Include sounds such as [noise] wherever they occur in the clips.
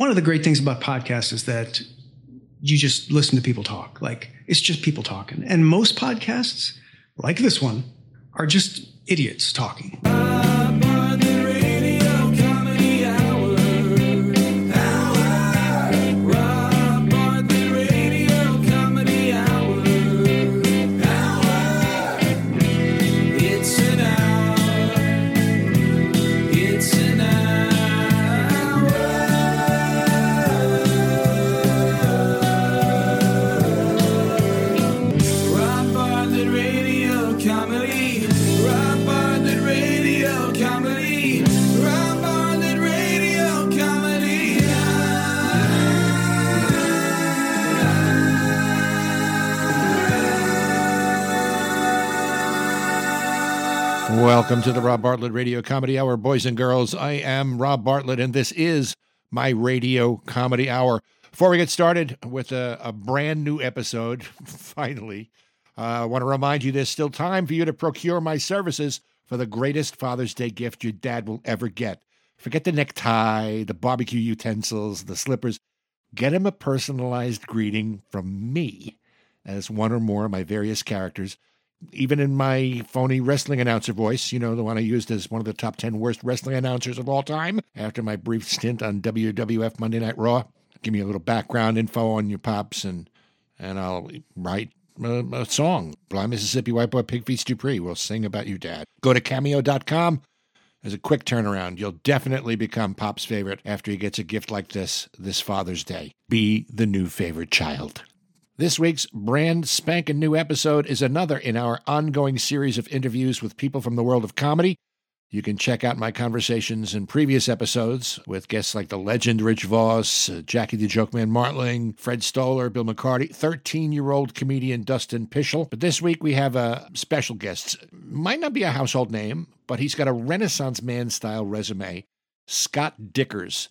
one of the great things about podcasts is that you just listen to people talk. Like it's just people talking. And most podcasts, like this one, are just idiots talking. Welcome to the Rob Bartlett Radio Comedy Hour, boys and girls. I am Rob Bartlett, and this is my Radio Comedy Hour. Before we get started with a, a brand new episode, [laughs] finally, uh, I want to remind you there's still time for you to procure my services for the greatest Father's Day gift your dad will ever get. Forget the necktie, the barbecue utensils, the slippers. Get him a personalized greeting from me as one or more of my various characters even in my phony wrestling announcer voice, you know, the one I used as one of the top 10 worst wrestling announcers of all time after my brief stint on WWF Monday Night Raw. Give me a little background info on your pops, and and I'll write a, a song. Blind Mississippi White Boy Pig Feast Dupree will sing about you, Dad. Go to cameo.com. As a quick turnaround. You'll definitely become Pop's favorite after he gets a gift like this this Father's Day. Be the new favorite child. This week's brand spanking new episode is another in our ongoing series of interviews with people from the world of comedy. You can check out my conversations in previous episodes with guests like the legend Rich Voss, uh, Jackie the Joke Man Martling, Fred Stoller, Bill McCarty, 13 year old comedian Dustin Pichel. But this week we have a special guest. Might not be a household name, but he's got a Renaissance man style resume Scott Dikkers.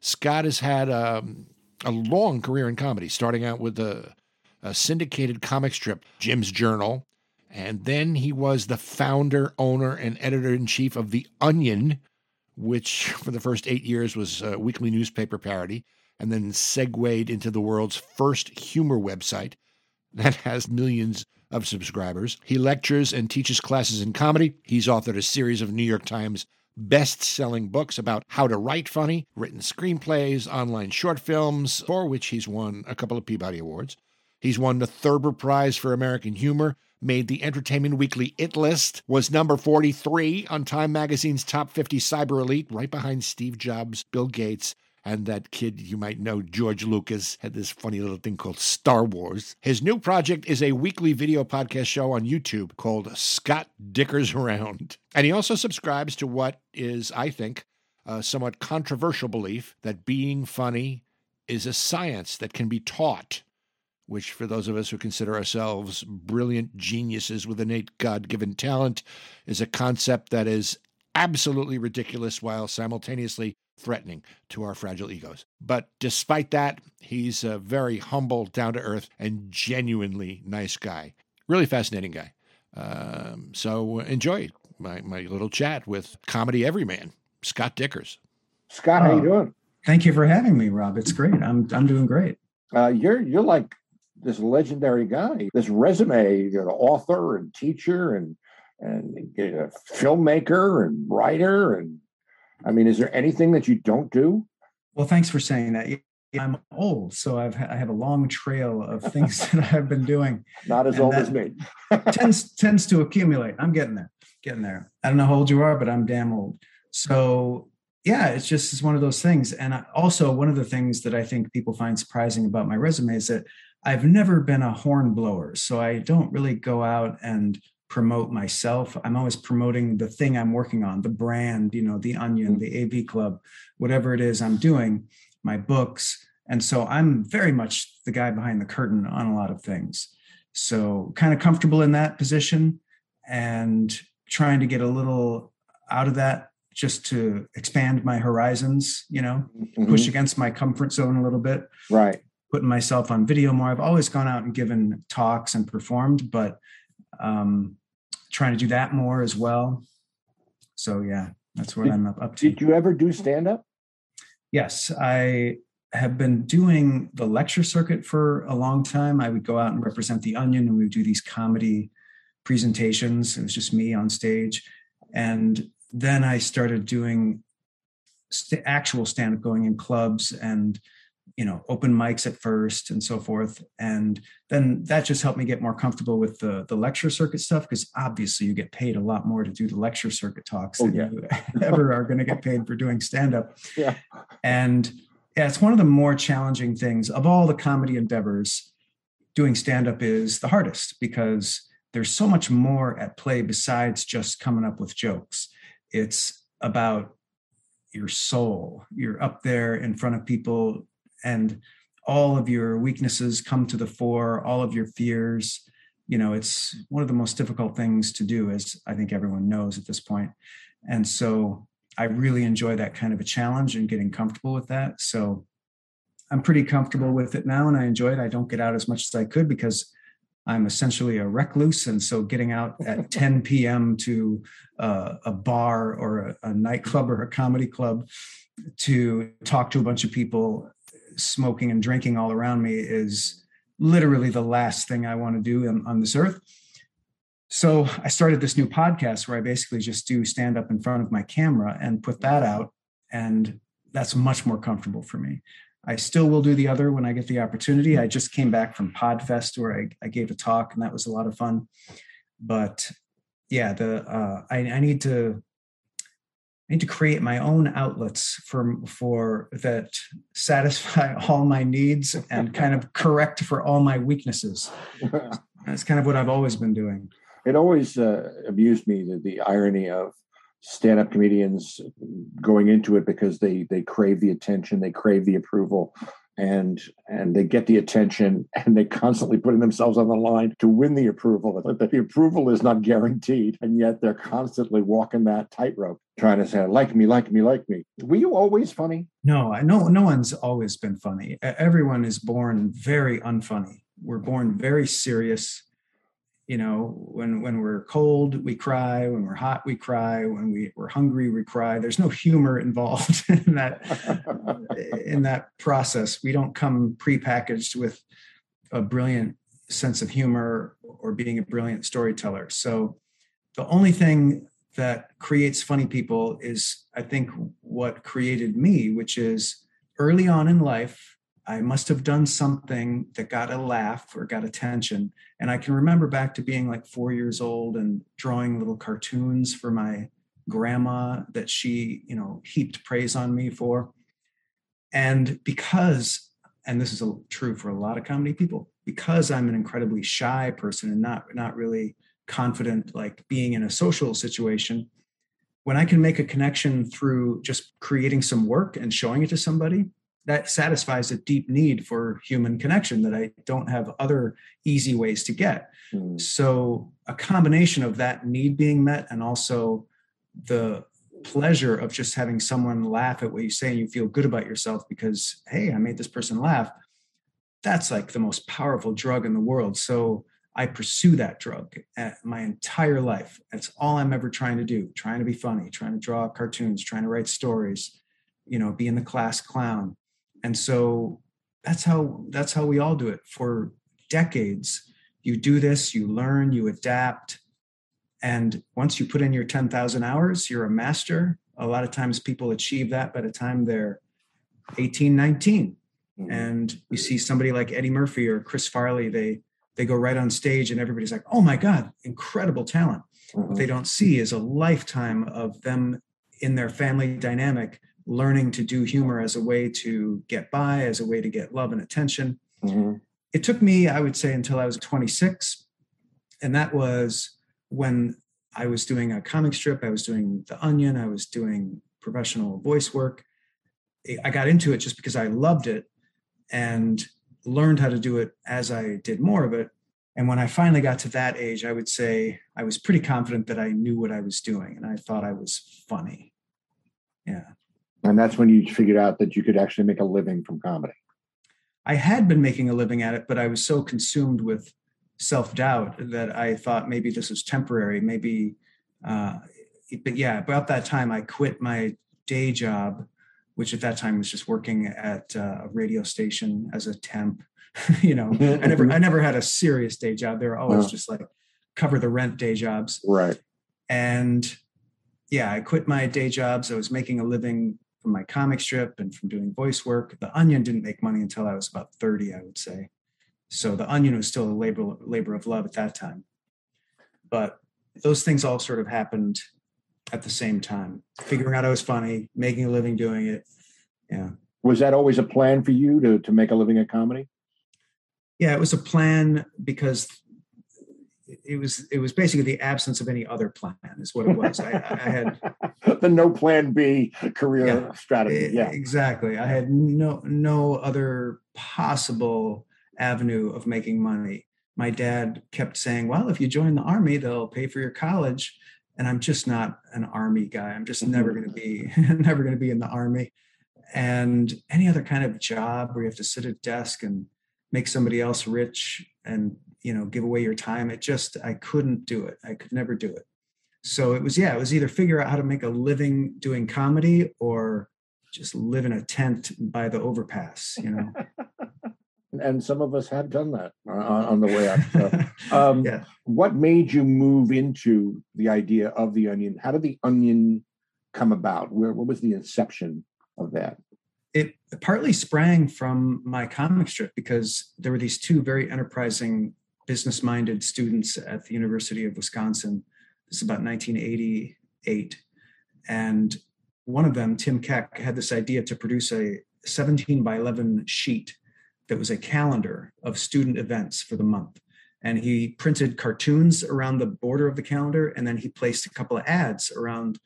Scott has had um, a long career in comedy, starting out with the a syndicated comic strip, Jim's Journal. And then he was the founder, owner, and editor in chief of The Onion, which for the first eight years was a weekly newspaper parody, and then segued into the world's first humor website that has millions of subscribers. He lectures and teaches classes in comedy. He's authored a series of New York Times best selling books about how to write funny, written screenplays, online short films, for which he's won a couple of Peabody Awards. He's won the Thurber Prize for American Humor, made the Entertainment Weekly It List, was number 43 on Time Magazine's Top 50 Cyber Elite, right behind Steve Jobs, Bill Gates, and that kid you might know, George Lucas, had this funny little thing called Star Wars. His new project is a weekly video podcast show on YouTube called Scott Dikkers Around. And he also subscribes to what is, I think, a somewhat controversial belief that being funny is a science that can be taught which, for those of us who consider ourselves brilliant geniuses with innate God given talent, is a concept that is absolutely ridiculous while simultaneously threatening to our fragile egos. But despite that, he's a very humble, down to earth, and genuinely nice guy. Really fascinating guy. Um, so enjoy my, my little chat with comedy everyman, Scott Dikkers. Scott, how you doing? Thank you for having me, Rob. It's great. I'm I'm doing great. Uh, you're you're like this legendary guy, this resume, you know, author and teacher and and a filmmaker and writer and I mean, is there anything that you don't do? Well, thanks for saying that. I'm old, so I've I have a long trail of things [laughs] that I've been doing. Not as old as me. [laughs] tends [laughs] tends to accumulate. I'm getting there, getting there. I don't know how old you are, but I'm damn old. So yeah, it's just it's one of those things. And I, also, one of the things that I think people find surprising about my resume is that I've never been a horn blower, so I don't really go out and promote myself. I'm always promoting the thing I'm working on, the brand, you know, the onion, the AV club, whatever it is I'm doing, my books. And so I'm very much the guy behind the curtain on a lot of things. So kind of comfortable in that position and trying to get a little out of that just to expand my horizons, you know, mm-hmm. push against my comfort zone a little bit. Right putting myself on video more. I've always gone out and given talks and performed, but um, trying to do that more as well. So yeah, that's what did, I'm up, up to. Did you ever do stand up? Yes, I have been doing the lecture circuit for a long time. I would go out and represent the Onion, and we would do these comedy presentations. It was just me on stage, and then I started doing st- actual stand up, going in clubs and you know open mics at first and so forth. And then that just helped me get more comfortable with the the lecture circuit stuff because obviously you get paid a lot more to do the lecture circuit talks oh, than yeah. you [laughs] ever are going to get paid for doing stand up yeah. And yeah it's one of the more challenging things of all the comedy endeavors doing stand up is the hardest because there's so much more at play besides just coming up with jokes. It's about your soul. You're up there in front of people and all of your weaknesses come to the fore all of your fears. You know it's one of the most difficult things to do as i think everyone knows at this point. And so i really enjoy that kind of a challenge and getting comfortable with that. So i'm pretty comfortable with it now and i enjoy it. I don't get out as much as i could because i'm essentially a recluse and so getting out at [laughs] 10 p.m to uh, a bar or a, a nightclub or a comedy club to talk to a bunch of people smoking and drinking all around me is literally the last thing I want to do on, on this earth. So I started this new podcast where I basically just do stand up in front of my camera and put that out. And that's much more comfortable for me. I still will do the other when I get the opportunity. I just came back from Podfest where I, I gave a talk and that was a lot of fun. But yeah, the uh, I, I need to I need to create my own outlets for for that satisfy [laughs] all my needs and kind of correct for all my weaknesses. [laughs] That's kind of what I've always been doing. It always uh, amused me the, the irony of stand-up comedians going into it because they they crave the attention, they crave the approval, and and they get the attention [laughs] and they're constantly putting themselves on the line to win the approval. But the approval is not guaranteed and yet they're constantly walking that tightrope trying to say like me like me like me. Were you always funny? No i know no one's always been funny. Everyone is born very unfunny. We're born very serious you know when when we're cold we cry. When we're hot we cry. When we, we're hungry we cry. There's no humor involved [laughs] in that [laughs] in that process. We don't come prepackaged with a brilliant sense of humor or being a brilliant storyteller. So the only thing that creates funny people is i think what created me which is early on in life I must have done something that got a laugh or got attention. And I can remember back to being like four years old and drawing little cartoons for my grandma that she, you know, heaped praise on me for. And because, and this is a, true for a lot of comedy people, because I'm an incredibly shy person and not not really confident, like being in a social situation, when I can make a connection through just creating some work and showing it to somebody, that satisfies a deep need for human connection that I don't have other easy ways to get. Mm. So, a combination of that need being met and also the pleasure of just having someone laugh at what you say and you feel good about yourself because, hey, I made this person laugh. That's like the most powerful drug in the world. So, I pursue that drug my entire life. That's all I'm ever trying to do, trying to be funny, trying to draw cartoons, trying to write stories, you know, be in the class clown and so that's how that's how we all do it for decades. You do this you learn you adapt. And once you put in your 10,000 hours you're a master. A lot of times people achieve that by the time they're 18 19 mm-hmm. and you see somebody like eddie murphy or chris farley they they go right on stage and everybody's like oh my god incredible talent. Mm-hmm. what they don't see is a lifetime of them in their family dynamic learning to do humor as a way to get by, as a way to get love and attention. Mm-hmm. It took me, I would say, until I was 26. And that was when I was doing a comic strip, I was doing The Onion, I was doing professional voice work. I got into it just because I loved it and learned how to do it as I did more of it. And when I finally got to that age, I would say I was pretty confident that I knew what I was doing and I thought I was funny. Yeah. And that's when you figured out that you could actually make a living from comedy. I had been making a living at it, but I was so consumed with self doubt that I thought maybe this was temporary. Maybe, uh, but yeah, about that time, I quit my day job, which at that time was just working at uh, a radio station as a temp. [laughs] you know, I never I never had a serious day job. They were always just like cover the rent day jobs. Right. And yeah, I quit my day jobs. I was making a living from my comic strip and from doing voice work. The Onion didn't make money until I was about 30, I would say. So the Onion was still a labor labor of love at that time. But those things all sort of happened at the same time. Figuring out I was funny, making a living doing it. Yeah. Was that always a plan for you to to make a living at comedy? Yeah, it was a plan because it was it was basically the absence of any other plan is what it was. I, I had [laughs] the no plan B career yeah, strategy. Yeah, exactly. I had no no other possible avenue of making money. My dad kept saying, "Well, if you join the army, they'll pay for your college." And I'm just not an army guy. I'm just never going to be [laughs] never going to be in the army. And any other kind of job where you have to sit at a desk and make somebody else rich and you know give away your time it just i couldn't do it i could never do it so it was yeah it was either figure out how to make a living doing comedy or just live in a tent by the overpass you know [laughs] and some of us have done that on, on the way up so, [laughs] um, yeah. what made you move into the idea of the onion how did the onion come about where what was the inception of that it partly sprang from my comic strip because there were these two very enterprising business minded students at the University of Wisconsin. Is about 1988. And one of them, Tim Keck, had this idea to produce a 17 by 11 sheet that was a calendar of student events for the month. And he printed cartoons around the border of the calendar, and then he placed a couple of ads around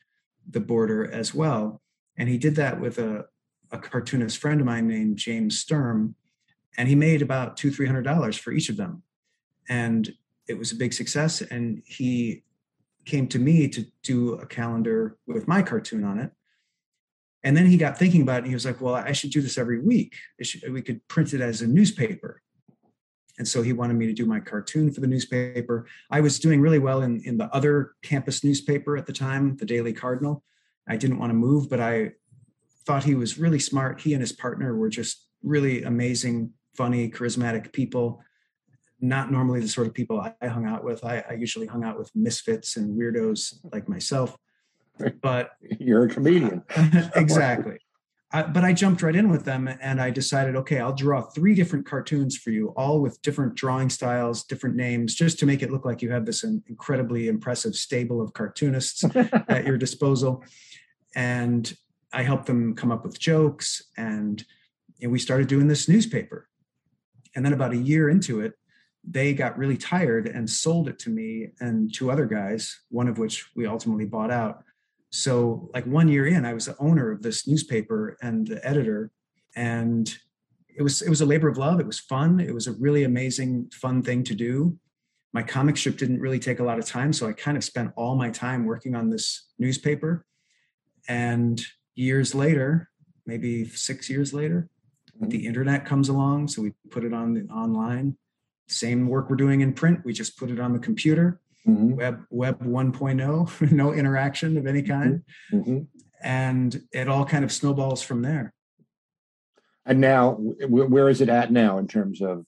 the border as well. And he did that with a, a cartoonist friend of mine named James Sturm, and he made about two, three hundred dollars for each of them and it was a big success. And he came to me to do a calendar with my cartoon on it. And then he got thinking about it. And he was like, "Well, I should do this every week. Should, we could print it as a newspaper." And so he wanted me to do my cartoon for the newspaper. I was doing really well in, in the other campus newspaper at the time, the Daily Cardinal. I didn't want to move, but I thought he was really smart. He and his partner were just really amazing, funny, charismatic people not normally the sort of people I hung out with. I, I usually hung out with misfits and weirdos like myself. But [laughs] you're a comedian. [laughs] exactly. I, but I jumped right in with them and I decided, okay, I'll draw three different cartoons for you, all with different drawing styles, different names, just to make it look like you have this incredibly impressive stable of cartoonists [laughs] at your disposal. And I helped them come up with jokes and, and we started doing this newspaper. And then about a year into it, they got really tired and sold it to me and two other guys, one of which we ultimately bought out. So, like one year in, I was the owner of this newspaper and the editor, and it was it was a labor of love. It was fun. It was a really amazing, fun thing to do. My comic strip didn't really take a lot of time, so I kind of spent all my time working on this newspaper. And years later, maybe six years later, the mm-hmm. internet comes along, so we put it on the online same work we're doing in print we just put it on the computer mm-hmm. web web 1.0 [laughs] no interaction of any mm-hmm. kind mm-hmm. and it all kind of snowballs from there and now where is it at now in terms of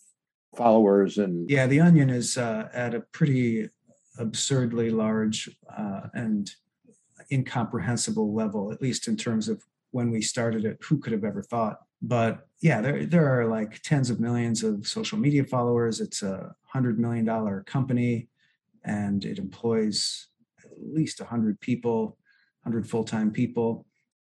followers and yeah the onion is uh, at a pretty absurdly large uh, and incomprehensible level at least in terms of when we started it who could have ever thought but yeah, there there are like tens of millions of social media followers. It's a hundred million dollar company, and it employs at least a hundred people, hundred full time people.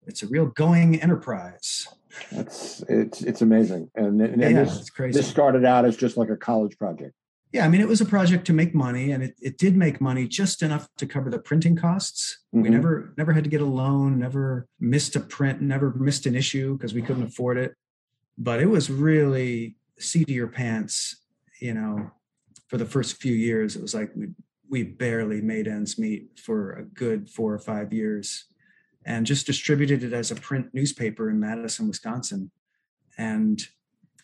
It's a real going enterprise. That's it's it's amazing, and, and, yeah, this, it's crazy. This started out as just like a college project. Yeah, I mean, it was a project to make money, and it, it did make money just enough to cover the printing costs. Mm-hmm. We never never had to get a loan, never missed a print, never missed an issue because we couldn't afford it. But it was really seat of your pants, you know. For the first few years, it was like we we barely made ends meet for a good four or five years, and just distributed it as a print newspaper in Madison, Wisconsin, and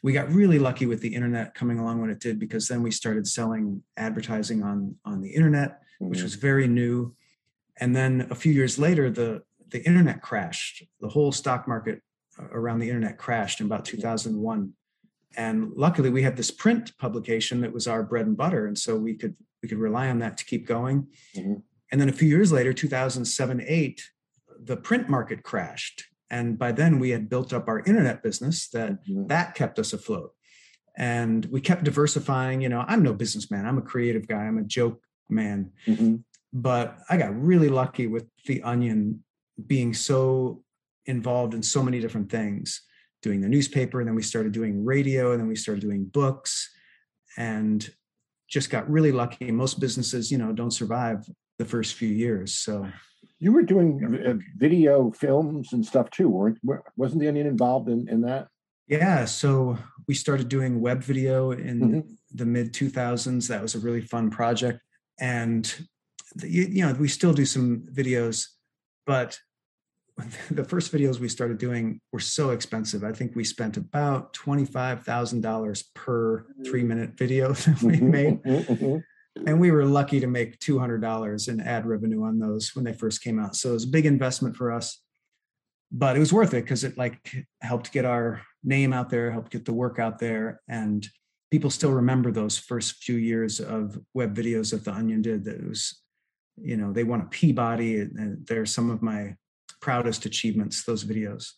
we got really lucky with the internet coming along when it did because then we started selling advertising on on the internet mm-hmm. which was very new. And then a few years later the the internet crashed. The whole stock market around the internet crashed in about 2001 and luckily we had this print publication that was our bread and butter and so we could we could rely on that to keep going. Mm-hmm. and then a few years later 2007 8 the print market crashed and by then we had built up our internet business that mm-hmm. that kept us afloat. And we kept diversifying you know i'm no businessman. I'm a creative guy. I'm a joke man. Mm-hmm. but i got really lucky with the onion being so involved in so many different things doing the newspaper and then we started doing radio and then we started doing books and just got really lucky. Most businesses you know don't survive the first few years. So you were doing uh, video films and stuff too weren't wasn't the onion involved in, in that yeah so we started doing web video in mm-hmm. the mid 2000s that was a really fun project and the, you, know we still do some videos but [laughs] the first videos we started doing were so expensive. I think we spent about $25,000 per three minute video [laughs] that we mm-hmm, made. And we were lucky to make $200 in ad revenue on those when they first came out. So it was a big investment for us, but it was worth it because it like helped get our name out there, helped get the work out there. And people still remember those first few years of web videos that the Onion did. That was, you know, they won a Peabody. And they're some of my proudest achievements those videos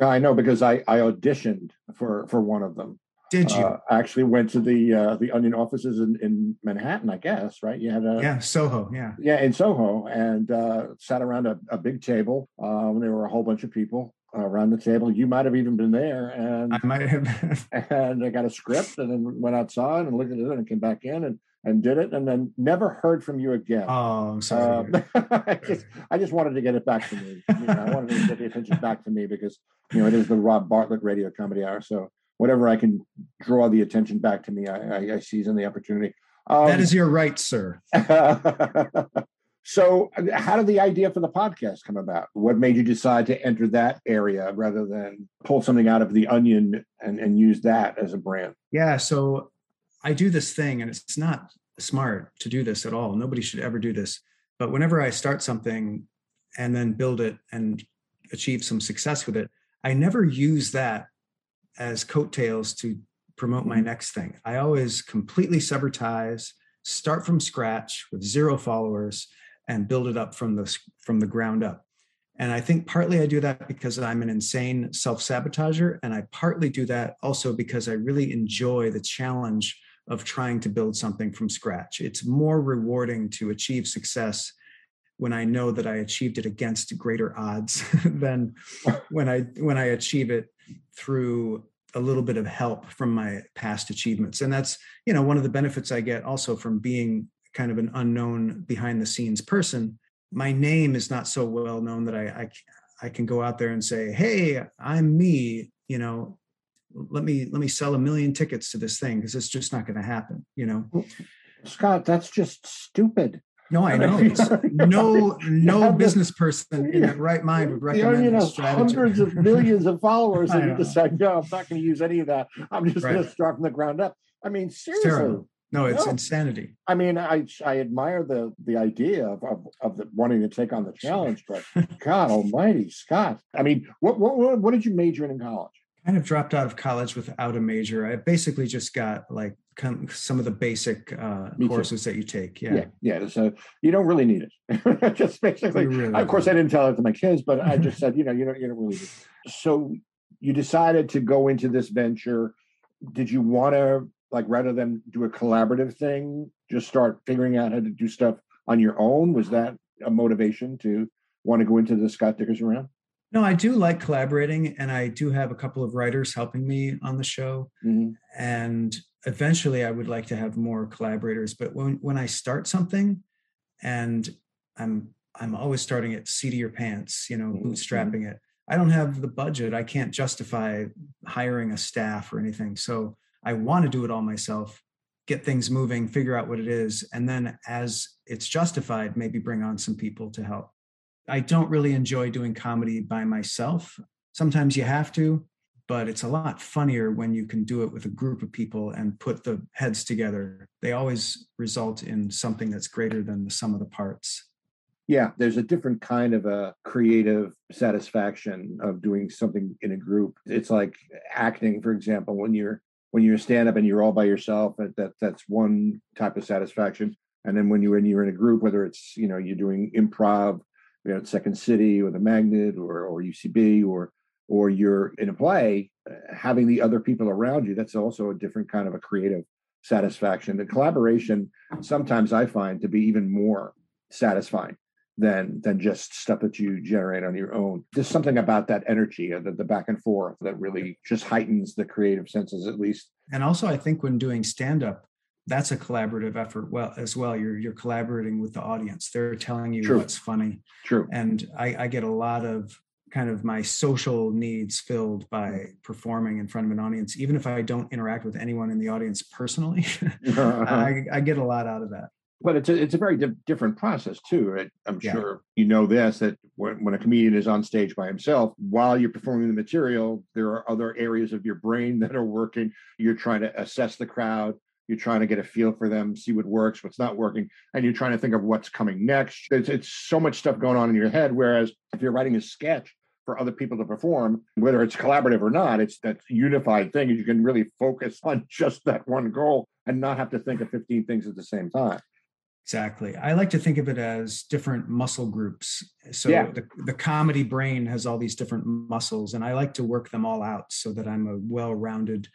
i know because i i auditioned for for one of them did you uh, actually went to the uh, the onion offices in, in manhattan i guess right you had a yeah soho yeah yeah in soho and uh, sat around a, a big table uh, when there were a whole bunch of people around the table you might have even been there and i might have [laughs] and i got a script and then went outside and looked at it and came back in and and did it and then never heard from you again. Oh, sorry. Um, [laughs] I, just, I just wanted to get it back to me. You know, I wanted to get the attention back to me because, you know, it is the Rob Bartlett Radio Comedy Hour. So whatever I can draw the attention back to me, I, I, I seize in the opportunity. Um, that is your right, sir. [laughs] so how did the idea for the podcast come about? What made you decide to enter that area rather than pull something out of the onion and, and use that as a brand? Yeah. So I do this thing and it's not smart to do this at all. Nobody should ever do this. But whenever I start something and then build it and achieve some success with it, I never use that as coattails to promote my mm-hmm. next thing. I always completely sever ties, start from scratch with zero followers and build it up from the from the ground up. And I think partly I do that because I'm an insane self-sabotager and I partly do that also because I really enjoy the challenge of trying to build something from scratch. It's more rewarding to achieve success when I know that I achieved it against greater odds [laughs] than when I when I achieve it through a little bit of help from my past achievements. And that's, you know, one of the benefits I get also from being kind of an unknown behind the scenes person. My name is not so well known that I, I I can go out there and say, "Hey, I'm me," you know, let me let me sell a million tickets to this thing because it's just not going to happen you know scott that's just stupid no i know [laughs] no no business person in the right mind would recommend you know, hundreds of millions of followers [laughs] and you decide no i'm not going to use any of that i'm just right. going to start from the ground up i mean seriously no, it's no. insanity. I mean, I I admire the the idea of of, of the, wanting to take on the challenge, but [laughs] God Almighty, Scott! I mean, what what what did you major in in college? Kind of dropped out of college without a major. I basically just got like some of the basic uh, courses that you take. Yeah. yeah. Yeah. So you don't really need it. [laughs] just basically, really of course, I didn't tell it to my kids, but I just [laughs] said, you know, you don't, you don't really need it. So you decided to go into this venture. Did you want to, like, rather than do a collaborative thing, just start figuring out how to do stuff on your own? Was that a motivation to want to go into the Scott Dikkers around? No, I do like collaborating, and I do have a couple of writers helping me on the show. Mm-hmm. And eventually, I would like to have more collaborators. But when when I start something, and I'm I'm always starting at seat of your pants, you know, mm-hmm. bootstrapping it. I don't have the budget. I can't justify hiring a staff or anything. So I want to do it all myself, get things moving, figure out what it is, and then as it's justified, maybe bring on some people to help. I don't really enjoy doing comedy by myself. Sometimes you have to, but it's a lot funnier when you can do it with a group of people and put the heads together. They always result in something that's greater than the sum of the parts. Yeah, there's a different kind of a creative satisfaction of doing something in a group. It's like acting, for example, when you're when you're stand up and you're all by yourself, that that's one type of satisfaction. And then when you when you're in a group, whether it's you know you're doing improv, you know, at Second City or the Magnet or or UCB or or you're in a play, uh, having the other people around you, that's also a different kind of a creative satisfaction. The collaboration sometimes I find to be even more satisfying than than just stuff that you generate on your own. There's something about that energy, uh, the, the back and forth, that really just heightens the creative senses, at least. And also, I think when doing stand up, that's a collaborative effort well as well you're you're collaborating with the audience they're telling you True. what's funny True. and I, I get a lot of kind of my social needs filled by performing in front of an audience even if i don't interact with anyone in the audience personally [laughs] uh-huh, [laughs] I, uh-huh. I get a lot out of that but it's a, it's a very di- different process too. Right? I'm Yeah. sure you know this that when, when a comedian is on stage by himself, while you're performing the material, there are other areas of your brain [laughs] that are working. You're trying to assess the crowd. You're trying to get a feel for them, see what works, what's not working, and you're trying to think of what's coming next. It's, it's so much stuff going on in your head. Whereas if you're writing a sketch for other people to perform, whether it's collaborative or not, it's that unified thing. You can really focus on [laughs] just that one goal and not have to think of 15 things at the same time. Exactly. I like to think of it as different muscle groups. So Yeah. the, the comedy brain has all these different muscles, and I like to work them all out so that I'm a well rounded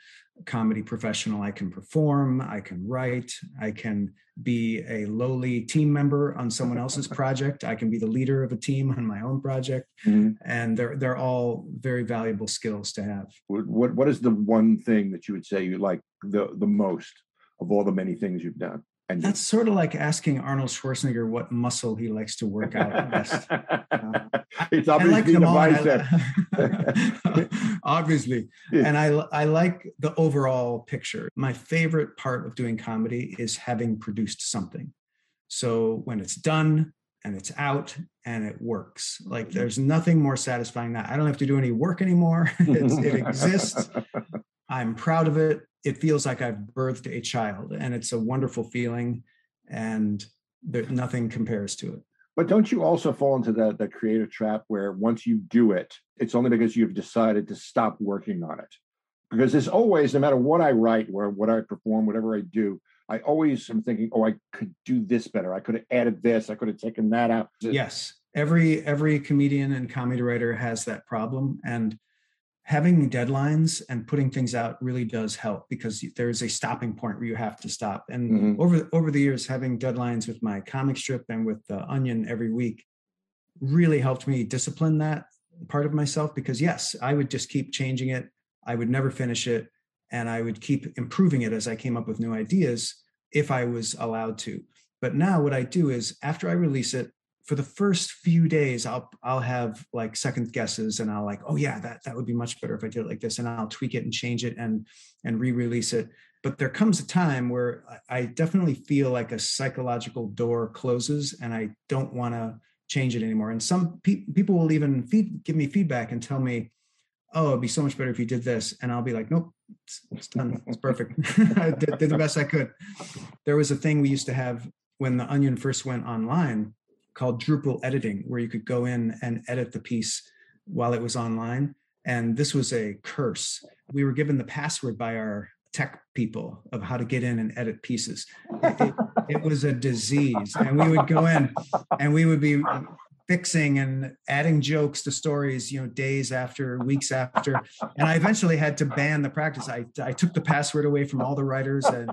comedy professional. I can perform, I can write, I can be a lowly team member on someone else's [laughs] project, I can be the leader of a team on my own project. Mhm. And they're, they're all very valuable skills to have. What, what what is the one thing that you would say you like the the most of all the many things you've done? And That's sort of like asking Arnold Schwarzenegger what muscle he likes to work out best. [laughs] Uh, it's I like obviously them the bicep. I- [laughs] obviously, Yeah. and I I like the overall picture. My favorite part of doing comedy is having produced something. So when it's done and it's out and it works, like mm-hmm. there's nothing more satisfying than that. I don't have to do any work anymore. [laughs] it exists. I'm proud of it. It feels like I've birthed a child, and it's a wonderful feeling. And there, nothing compares to it. But don't you also fall into that that creative trap where once you do it, it's only because you've decided to stop working on it? Because there's always, no matter what I write or what I perform, whatever I do, I always am thinking, oh, I could do this better. I could have added this. I could have taken that out. Yes, every every comedian and comedy writer has that problem, and having deadlines and putting things out really does help because there's a stopping point where you have to stop. And Mhm. over over the years, having deadlines with my comic strip and with the Onion every week really helped me discipline that part of myself because yes, I would just keep changing it. I would never finish it, and I would keep improving it as I came up with new ideas if I was allowed to. But now what I do is after I release it, for the first few days, I'll I'll have like second guesses and I'll like, oh yeah, that that would be much better if I did it like this, and I'll tweak it and change it and and re-release it. But there comes a time where I definitely feel like a psychological door closes and I don't want to change it anymore. And some pe- people will even feed, give me feedback and tell me, oh, it'd be so much better if you did this. And I'll be like, nope, it's, it's done. It's perfect. [laughs] I did, did the best I could. There was a thing we used to have when the Onion first went online called Drupal editing, where you could go in and edit the piece while it was online. And this was a curse. We were given the password by our tech people of how to get in and edit pieces. It, it- was a disease. And we would go in and we would be fixing and adding jokes to stories, you know, days after, weeks after. And I eventually had to ban the practice. I, I took the password away from all the writers and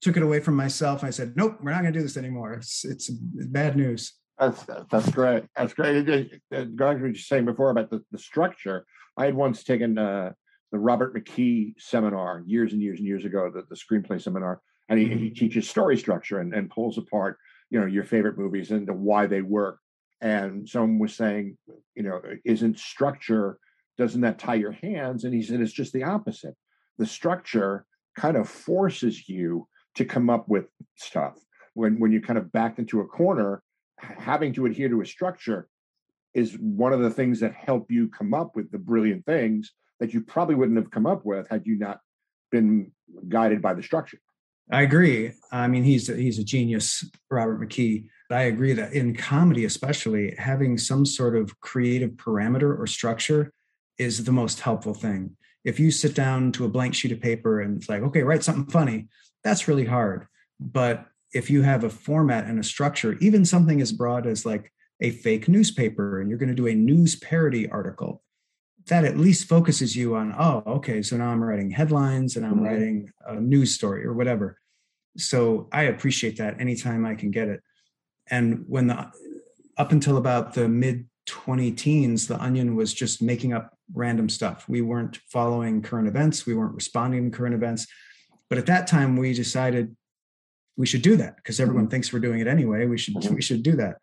took it away from myself. I said, nope, we're not going to do this anymore. It's, it's bad news. That's that's great. That's great. Going to what you're saying before about the, the structure, I had once taken uh, the Robert McKee seminar years and years and years ago, the, the screenplay seminar, and he, he teaches story structure and, and pulls apart, you know, your favorite movies and the why they work. And someone was saying, you know, isn't structure, doesn't that tie your hands? And he said, it's just the opposite. The structure kind of forces you to come up with stuff. When when you kind of backed into a corner, having to adhere to a structure is one of the things that help you come up with the brilliant things that you probably wouldn't have come up with had you not been guided by the structure. I agree. I mean, he's he's a genius, Robert McKee. I agree that in comedy, especially, having some sort of creative parameter or structure is the most helpful thing. If you sit down to a blank sheet of paper and it's like, okay, write something funny, that's really hard. But if you have a format and a structure, even something as broad as like a fake newspaper and you're going to do a news parody article, that at least focuses you on, oh, okay, so now I'm writing headlines and I'm mm-hmm. writing a news story or whatever. So I appreciate that anytime I can get it. And when the up until about the mid 20 teens, the onion was just making up random stuff. We weren't following current events, we weren't responding to current events. But at that time, we decided we should do that because everyone mm-hmm. thinks we're doing it anyway. We should mm-hmm. we should do that.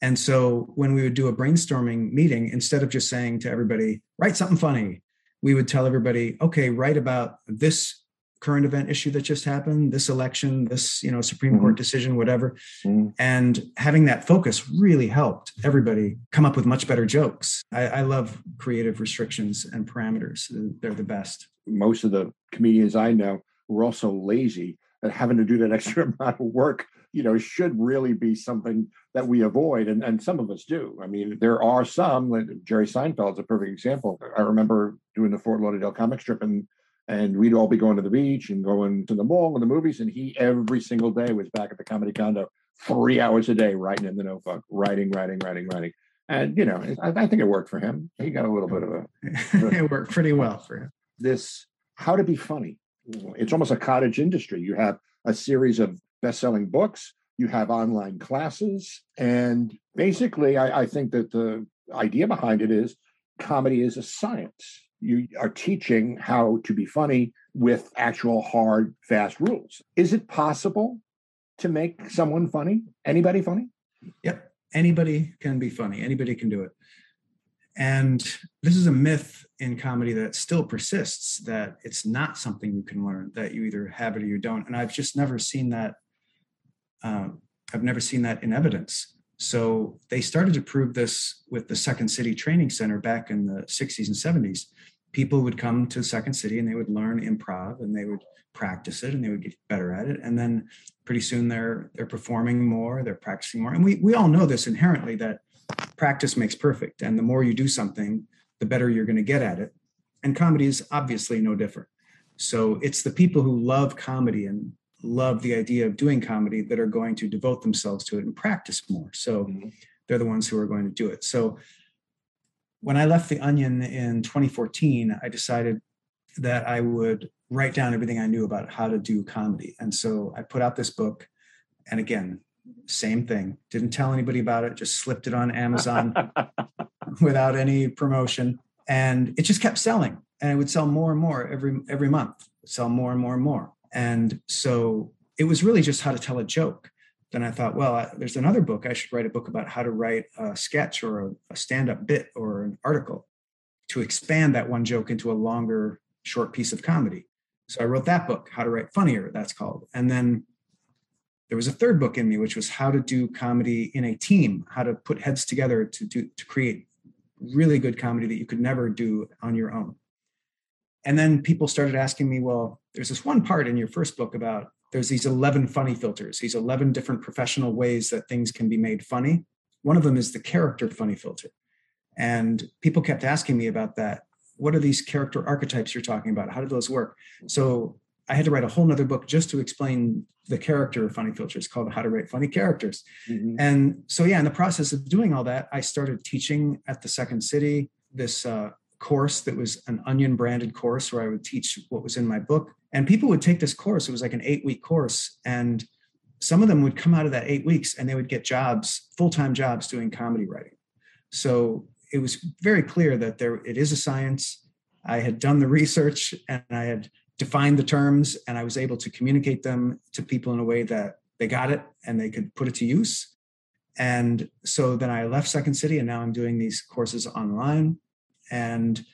And so when we would do a brainstorming meeting, instead of just saying to everybody, write something funny, we would tell everybody, okay, write about this current event issue that just happened, this election, this, you know, Supreme mm-hmm. Court decision, whatever. Mm-hmm. And having that focus really helped everybody come up with much better jokes. I, I love creative restrictions and parameters. They're the best. Most of the comedians I know were also lazy and having to do that [laughs] extra amount of work you know should really be something that we avoid and, and some of us do. I mean there are some like jerry seinfeld's a perfect example. I remember doing the fort lauderdale comic strip and and we'd all be going to the beach and going to the mall and the movies and he every single day was back at the comedy condo three hours a day writing in the notebook writing writing writing writing. And you know I, I think it worked for him. He got a little bit of a [laughs] it worked pretty well for him. this how to be funny it's almost a cottage industry. You have a series of best-selling books, you have online classes, and basically, I, I think that the idea behind it is comedy is a science. You are teaching how to be funny with actual hard, fast rules. Is it possible to make someone funny? Anybody funny? Yep. Anybody can be funny. Anybody can do it. And this is a myth in comedy that still persists that it's not something you can learn, that you either have it or you don't. And I've just never seen that. Um, I've never seen that in evidence. So they started to prove this with the Second City Training Center back in the 60s and 70s. People would come to Second City and they would learn improv and they would practice it and they would get better at it. And then pretty soon they're they're performing more, they're practicing more. And we we all know this inherently that practice makes perfect. And the more you do something, the better you're going to get at it. And comedy is obviously no different. So it's the people who love comedy and love the idea of doing comedy that are going to devote themselves to it and practice more. So mm-hmm. they're the ones who are going to do it. So when I left The Onion in 2014, I decided that I would write down everything I knew about how to do comedy. And so I put out this book. And again, same thing. Didn't tell anybody about it, just slipped it on Amazon [laughs] without any promotion. And it just kept selling. And it would sell more and more every every month, sell more and more and more. And so it was really just how to tell a joke. Then I thought, well, I, there's another book. I should write a book about how to write a sketch or a, a stand-up bit or an article to expand that one joke into a longer, short piece of comedy. So I wrote that book, How to Write Funnier, that's called. And then there was a third book in me which was how to do comedy in a team how to put heads together to do to create really good comedy that you could never do on your own. And then people started asking me well there's this one part in your first book about there's these 11 funny filters these 11 different professional ways that things can be made funny. One of them is the character funny filter. And people kept asking me about that. What are these character archetypes you're talking about? How do those work? So I had to write a whole nother book just to explain the character of funny filters called How to Write Funny Characters. Mm-hmm. And so, yeah, in the process of doing all that, I started teaching at the Second City this uh, course that was an onion branded course where I would teach what was in my book. And people would take this course. It was like an eight week course. And some of them would come out of that eight weeks and they would get jobs, full time jobs doing comedy writing. So it was very clear that there it is a science. I had done the research and I had defined the terms and I was able to communicate them to people in a way that they got it and they could put it to use. And so then I left Second City and now I'm doing these courses online and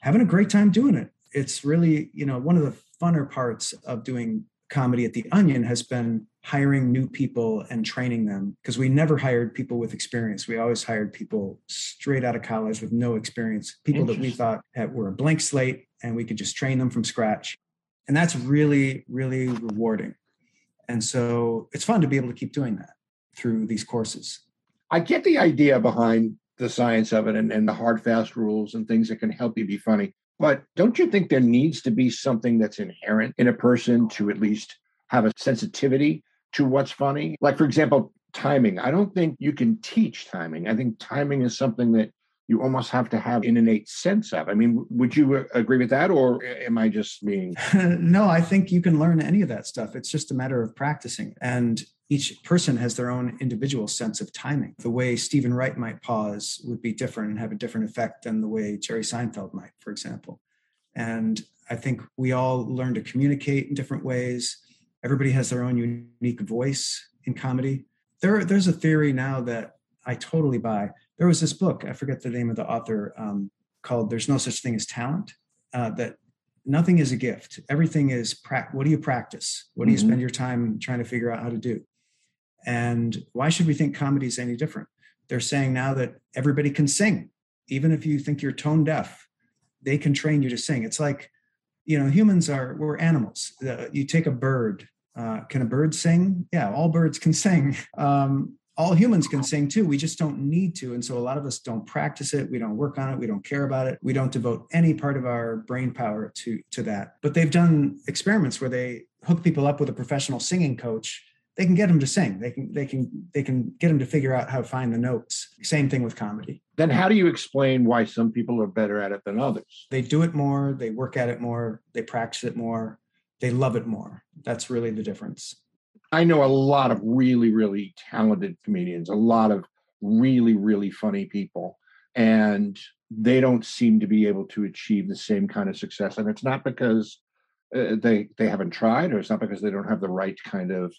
having a great time doing it. It's really, you know, one of the funner parts of doing comedy at the Onion has been hiring new people and training them because we never hired people with experience. We always hired people straight out of college with no experience, people that we thought had, were a blank slate and we could just train them from scratch and that's really really rewarding and so it's fun to be able to keep doing that through these courses. I get the idea behind the science of it and, and the hard, fast rules and things that can help you be funny. But don't you think there needs to be something that's inherent in a person to at least have a sensitivity to what's funny? Like, for example, timing. I don't think you can teach timing. I think timing is something that you almost have to have an innate sense of. I mean, would you uh, agree with that, or uh, am I just being? [laughs] no, I think you can learn any of that stuff. It's just a matter of practicing. And each person has their own individual sense of timing. The way Stephen Wright might pause would be different and have a different effect than the way Jerry Seinfeld might, for example. And I think we all learn to communicate in different ways. Everybody has their own unique voice in comedy. There, there's a theory now that I totally buy there was this book i forget the name of the author um, called there's no such thing as talent uh, that nothing is a gift. Everything is pra- what do you practice? What do you mm-hmm. spend your time trying to figure out how to do? And why should we think comedy is any different? They're saying now that everybody can sing. Even if you think you're tone deaf they can train you to sing. It's like you know humans are we're animals. Uh, you take a bird uh, can a bird sing? Yeah all birds can [laughs] sing. Um, all humans can sing too. We just don't need to. And so a lot of us don't practice it. We don't work on it. We don't care about it. We don't devote any part of our brain power to, to that. But they've done experiments where they hook people up with a professional singing coach. They can get them to sing. They can they can they can get them to figure out how to find the notes. Same thing with comedy. Then how do you explain why some people are better at it than others? They do it more, they work at it more, they practice it more, they love it more. That's really the difference. I know a lot of really, really talented comedians, a lot of really, really funny people, and they don't seem to be able to achieve the same kind of success. And it's not because uh, they they haven't tried, or it's not because they don't have the right kind of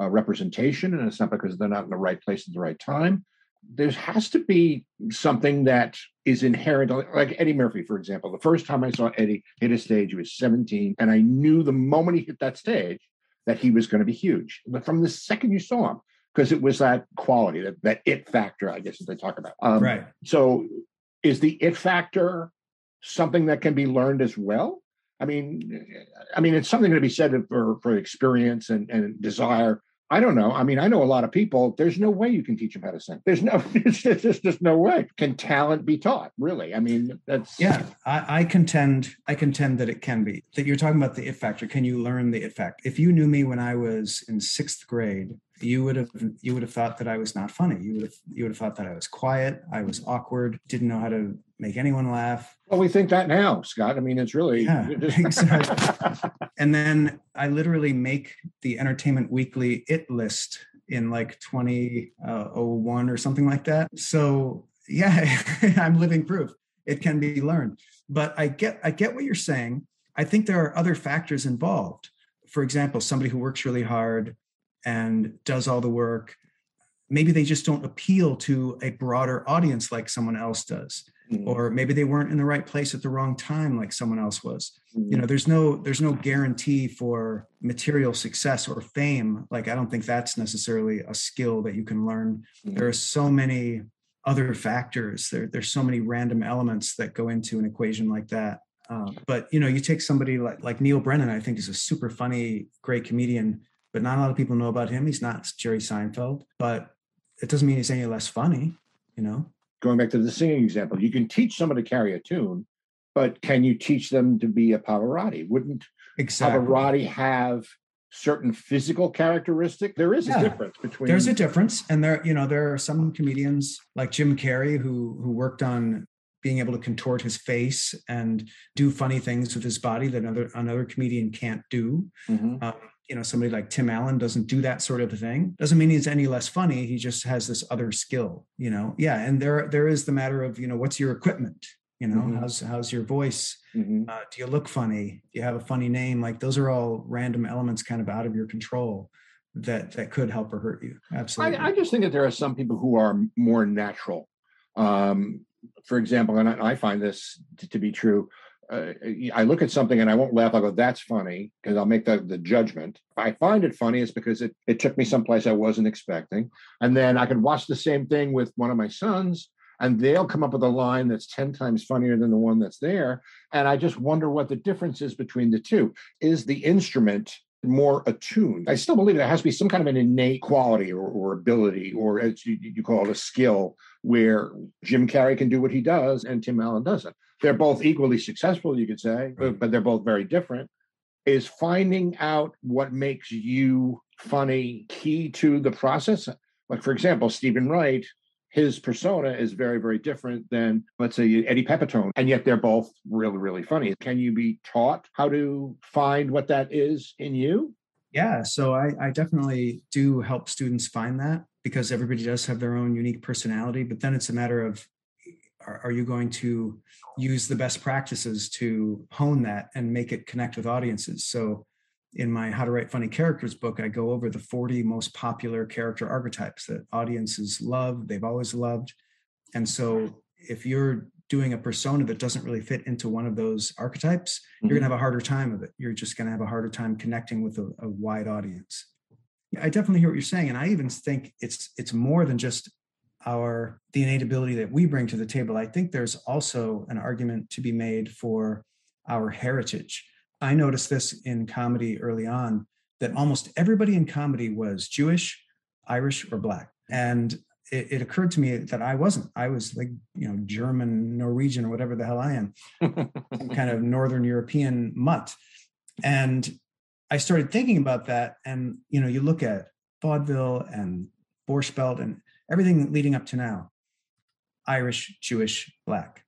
uh, representation, and it's not because they're not in the right place at the right time. There has to be something that is inherent, like Eddie Murphy, for example. The first time I saw Eddie hit a stage, he was 17, and I knew the moment he hit that stage that he was going to be huge. But from the second you saw him, because it was that quality, that, that it factor, I guess, that they talk about. Um, right. So is the it factor something that can be learned as well? I mean, I mean, it's something to be said for, for experience and, and desire I don't know. I mean, I know a lot of people. There's no way you can teach them how to sing. There's no, [laughs] there's just, no way. Can talent be taught? Really? I mean, that's yeah. I, I contend. I contend that it can be. That you're talking about the it factor. Can you learn the it factor? If you knew me when I was in sixth grade, you would have you would have thought that I was not funny. You would have you would have thought that I was quiet, I was awkward, didn't know how to make anyone laugh. Well, we think that now, Scott. I mean, it's really yeah, [laughs] exactly. [laughs] and then I literally make the Entertainment Weekly it list in like 2001 uh, or something like that. So yeah, [laughs] I'm living proof. It can be learned. But I get I get what you're saying. I think there are other factors involved. For example, somebody who works really hard and does all the work maybe they just don't appeal to a broader audience like someone else does mm-hmm. or maybe they weren't in the right place at the wrong time like someone else was mm-hmm. you know there's no there's no guarantee for material success or fame like i don't think that's necessarily a skill that you can learn mm-hmm. there are so many other factors there, there's so many random elements that go into an equation like that uh, but you know you take somebody like like neal brennan i think is a super funny great comedian but not a lot of people know about him. He's not Jerry Seinfeld, but it doesn't mean it's any less funny, you know? Going back to the singing example, you can teach someone to carry a tune, but can you teach them to be a Pavarotti? Wouldn't exactly. Pavarotti have certain physical characteristic? There is yeah. a difference between There's a difference. And there, you know, there are some comedians like Jim Carrey who who worked on being able to contort his face and do funny things with his body that another another comedian can't do. Mm-hmm. Um, you know somebody like tim allen doesn't do that sort of thing. Doesn't mean he's any less funny. He just has this other skill you know? Yeah and there there is the matter of you know what's your equipment? You know mm-hmm. how's how's your voice? Mm-hmm. uh, do you look funny? Do you have a funny name? Like those are all random elements kind of out of your control that that could help or hurt you. Absolutely. I, I just think that there are some people who are more natural. Um for example and i, I find this to, to be true uh, I look at something and I won't laugh. I go, "That's funny," because I'll make the, the judgment. If I find it funny, it's because it it took me someplace I wasn't expecting. And then I could watch the same thing with one of my sons, and they'll come up with a line that's ten times funnier than the one that's there. And I just wonder what the difference is between the two. Is the instrument more attuned. I still believe there has to be some kind of an innate quality or, or ability, or as you, you call it, a skill, where Jim Carrey can do what he does and Tim Allen doesn't. They're both equally successful, you could say, but, but they're both very different. Is finding out what makes you funny key to the process? Like, for example, Stephen Wright his persona is very, very different than, let's say, Eddie Pepitone. And yet they're both really, really funny. Can you be taught how to find what that is in you? Yeah. So I, I definitely do help students find that because everybody does have their own unique personality. But then it's a matter of are, are you going to use the best practices to hone that and make it connect with audiences? So in my How to Write Funny Characters book, I go over the 40 most popular character archetypes that audiences love, they've always loved. And so if you're doing a persona that doesn't really fit into one of those archetypes, mm-hmm. you're going to have a harder time of it. You're just going to have a harder time connecting with a, a wide audience. I definitely hear what you're saying. And I even think it's it's more than just our the innate ability that we bring to the table. I think there's also an argument to be made for our heritage I noticed this in comedy early on that almost everybody in comedy was Jewish, Irish, or black. And it, it, occurred to me that I wasn't. I was like, you know, German, Norwegian, or whatever the hell I am, [laughs] some kind of Northern European mutt. And I started thinking about that. And, you know, you look at vaudeville and Borscht Belt and everything leading up to now Irish, Jewish, black.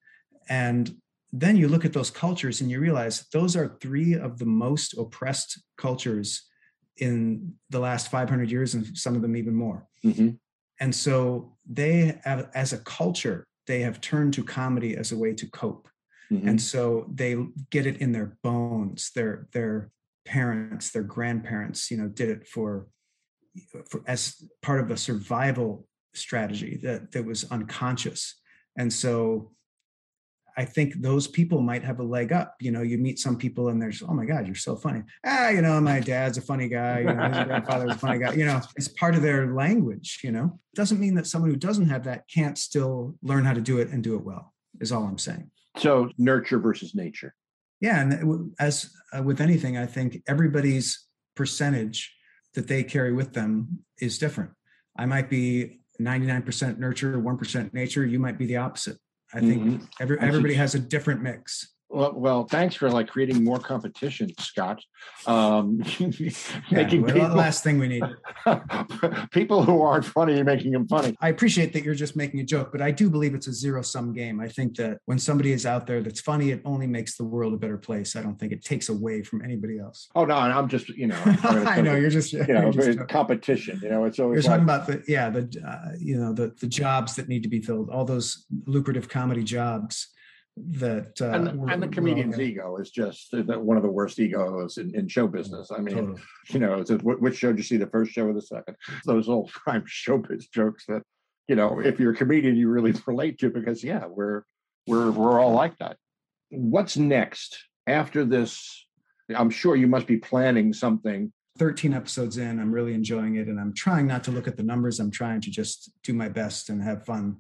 And then you look at those cultures and you realize those are three of the most oppressed cultures in the last 500 years and some of them even more mm-hmm. and so they have as a culture they have turned to comedy as a way to cope mm-hmm. and so they get it in their bones their their parents their grandparents you know did it for, for as part of a survival strategy that that was unconscious and so I think those people might have a leg up. You know, you meet some people and there's, oh my God, you're so funny. Ah, you know, my dad's a funny guy. You know, his grandfather's a funny guy. You know, it's part of their language. You know, doesn't mean that someone who doesn't have that can't still learn how to do it and do it well. Is all I'm saying. So nurture versus nature. Yeah, and as uh, with anything, I think everybody's percentage that they carry with them is different. I might be 99% nurture, 1% nature. You might be the opposite. I think mm-hmm. every, everybody has a different mix. Well, well, thanks for like creating more competition, Scott. Um, [laughs] making yeah, well, people, last thing we need. [laughs] people who aren't funny, you're making them funny. I appreciate that you're just making a joke, but I do believe it's a zero sum game. I think that when somebody is out there that's funny, it only makes the world a better place. I don't think it takes away from anybody else. Oh no, I'm just you know. [laughs] I know you're just you know just competition. You know, it's always you're like, talking about the yeah the uh, you know the the jobs that need to be filled, all those lucrative comedy jobs that uh, and, and, the comedian's ego is just one of the worst egos in, in show business. I mean, totally. you know, which show did you see the first show or the second? Those old [laughs] prime showbiz jokes that you know, if you're a comedian, you really [laughs] relate to because yeah, we're we're we're all like that. What's next after this? I'm sure you must be planning something 13 episodes in i'm really enjoying it and i'm trying not to look at the numbers i'm trying to just do my best and have fun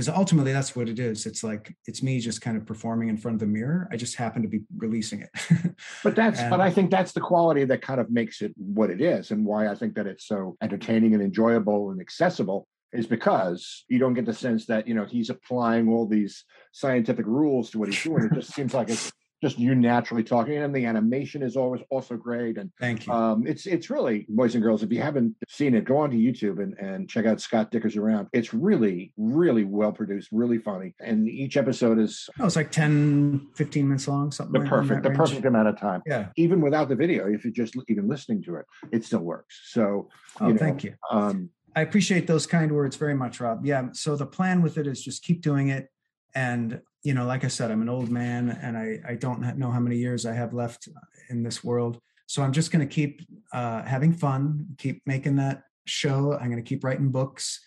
because ultimately that's what it is. It's like it's me just kind of performing in front of the mirror. I just happen to be releasing it. [laughs] But that's and, but i think that's the quality that kind of makes it what it is and why i think that it's so entertaining and enjoyable and accessible is because you don't get the sense that you know he's applying all these scientific rules to what he's doing. It just seems like it's just you naturally talking and the animation is always also great and thank you um, it's it's really boys and girls if you haven't seen it go on to youtube and, and check out scott Dikkers around it's really really well produced really funny and each episode is oh it's like 10 15 minutes long something the like perfect the range. perfect amount of time yeah even without the video if you're just even listening to it it still works so oh you know, thank you um, I appreciate those kind words very much, Rob. Yeah. So the plan with it is just keep doing it. And you know, like I said, I'm an old man and I, I don't know how many years I have left in this world. So I'm just going to keep uh, having fun, keep making that show. I'm going to keep writing books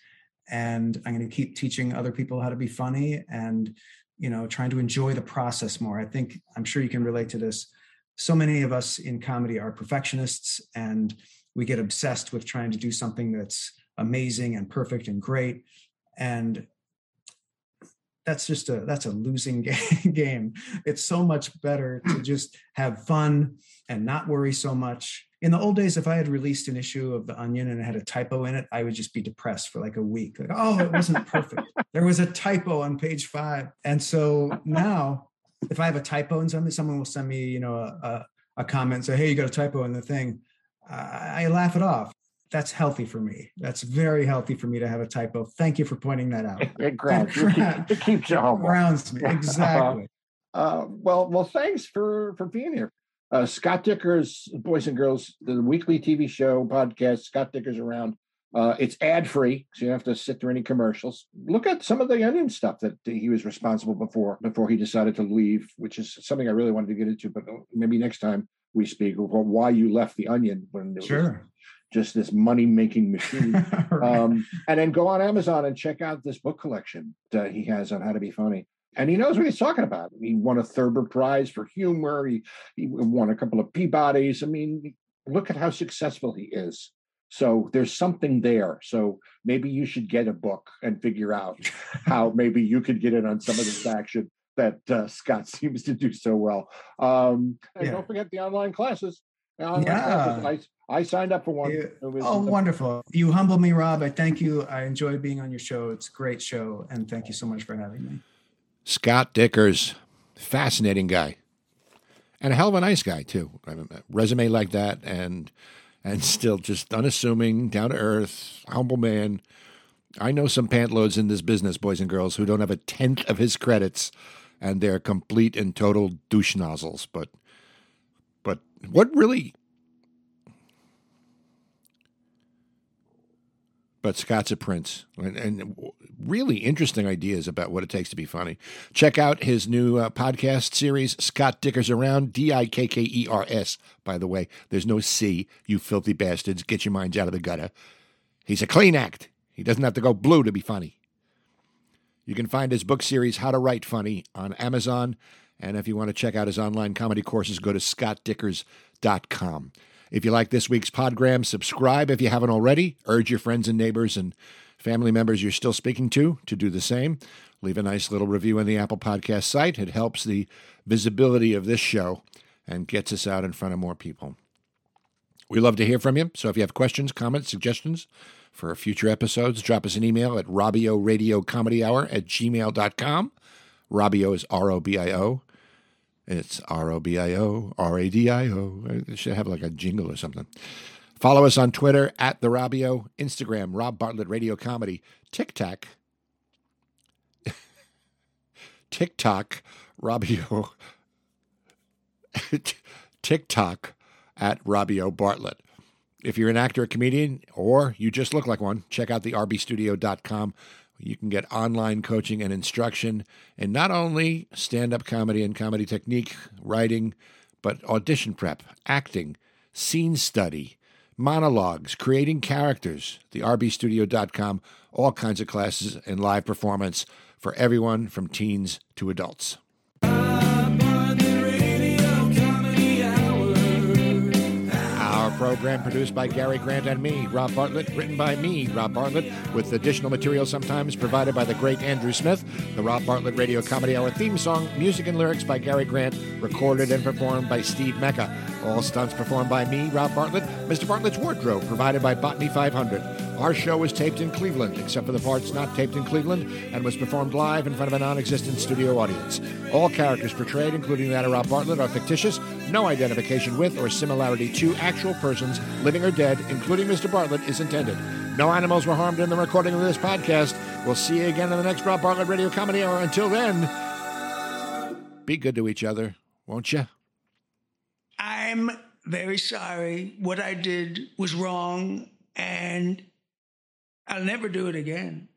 and I'm going to keep teaching other people how to be funny and, you know, trying to enjoy the process more. I think I'm sure you can relate to this. So many of us in comedy are perfectionists and we get obsessed with trying to do something that's amazing and perfect and great. And that's just a that's a losing [laughs] game. It's so much better to hmm. just have fun and not worry so much. In the old days if i had released an issue of the onion and it had a typo in it i would just be depressed for like a week. Like oh it wasn't perfect. [laughs] There was a typo on page five. And so now if i have a typo in something someone will send me you know a, a, a comment and say hey you got a typo in the thing. I, I laugh it off that's healthy for me. That's very healthy for me to have a typo. Thank you for pointing that out. [laughs] It grounds. It, keep, it keeps you humble. Grounds me [laughs] exactly. Uh, well, well, thanks for for being here. Uh, Scott Dikkers Boys and Girls, the weekly TV show podcast. Scott Dikkers around. Uh, it's ad free, so you don't have to sit through any commercials. Look at some of the onion stuff that he was responsible before before he decided to leave, which is something I really wanted to get into. But maybe next time we speak, why you left the onion when it sure. was just this money making machine. [laughs] right. um, and then go on Amazon and check out this book collection that he has on how to be funny. And he knows what he's talking about. He won a Thurber Prize for humor. He, he won a couple of Peabodys. I mean, look at how successful he is. So there's something there. So maybe you should get a book and figure out [laughs] how maybe you could get in on some of this action that uh, Scott [laughs] seems to do so well. Um, and yeah. don't forget the online classes. Online yeah. Classes. I, I signed up for one. Yeah. Oh, the- wonderful. You humble me, Rob. I thank you. I enjoy being on your show. It's a great show. And thank you so much for having me. Scott Dikkers, fascinating guy, and a hell of a nice guy too. A resume like that, and and [laughs] still just unassuming, down to earth, humble man. I know some pantloads in this business, boys and girls, who don't have a tenth of his credits, and they're complete and total douche nozzles. But but what really but Scott's a prince, and, and, really interesting ideas about what it takes to be funny. Check out his new uh, podcast series, Scott Dikkers Around, D I K K E R S, by the way. There's no C, you filthy bastards. Get your minds out of the gutter. He's a clean act. He doesn't have to go blue to be funny. You can find his book series, How to Write Funny, on Amazon. And if you want to check out his online comedy courses, go to scottdikkers.com. If you like this week's podgram, subscribe if you haven't already. Urge your friends and neighbors and family members you're still speaking to to do the same. Leave a nice little review on the Apple Podcast site. It helps the visibility of this show and gets us out in front of more people. We love to hear from you. So if you have questions, comments, suggestions for future episodes, drop us an email at Robio Radio Comedy Hour at gmail.com. Robio is R O B I O. It's R O B I O, R A D I O. It should have like a jingle or something. Follow us on Twitter at The Robio, Instagram, Rob Bartlett Radio Comedy, TikTok, [laughs] TikTok, Robio, [laughs] TikTok at Robio Bartlett. If you're an actor or comedian, or you just look like one, check out the rbstudio.com you can get online coaching and instruction and not only stand up comedy and comedy technique, writing, but audition prep, acting, scene study, monologues, creating characters. The rbstudio.com, all kinds of classes and live performance for everyone from teens to adults. Program produced by Gary Grant and me, Rob Bartlett, written by me, Rob Bartlett, with additional material sometimes provided by the great Andrew Smith. The Rob Bartlett Radio Comedy Hour theme song, music and lyrics by Gary Grant, recorded and performed by Steve Mecca. All stunts performed by me, Rob Bartlett. Mr. Bartlett's wardrobe provided by Botany 500. Our show was taped in Cleveland, except for the parts not taped in Cleveland, and was performed live in front of a non existent studio audience. All characters portrayed, including that of Rob Bartlett, are fictitious, no identification with or similarity to actual persons, living or dead, including Mr. Bartlett, is intended. No animals were harmed in the recording of this podcast. We'll see you again in the next Rob Bartlett Radio Comedy Hour. Until then, be good to each other, won't you? I'm very sorry. What I did was wrong, and I'll never do it again.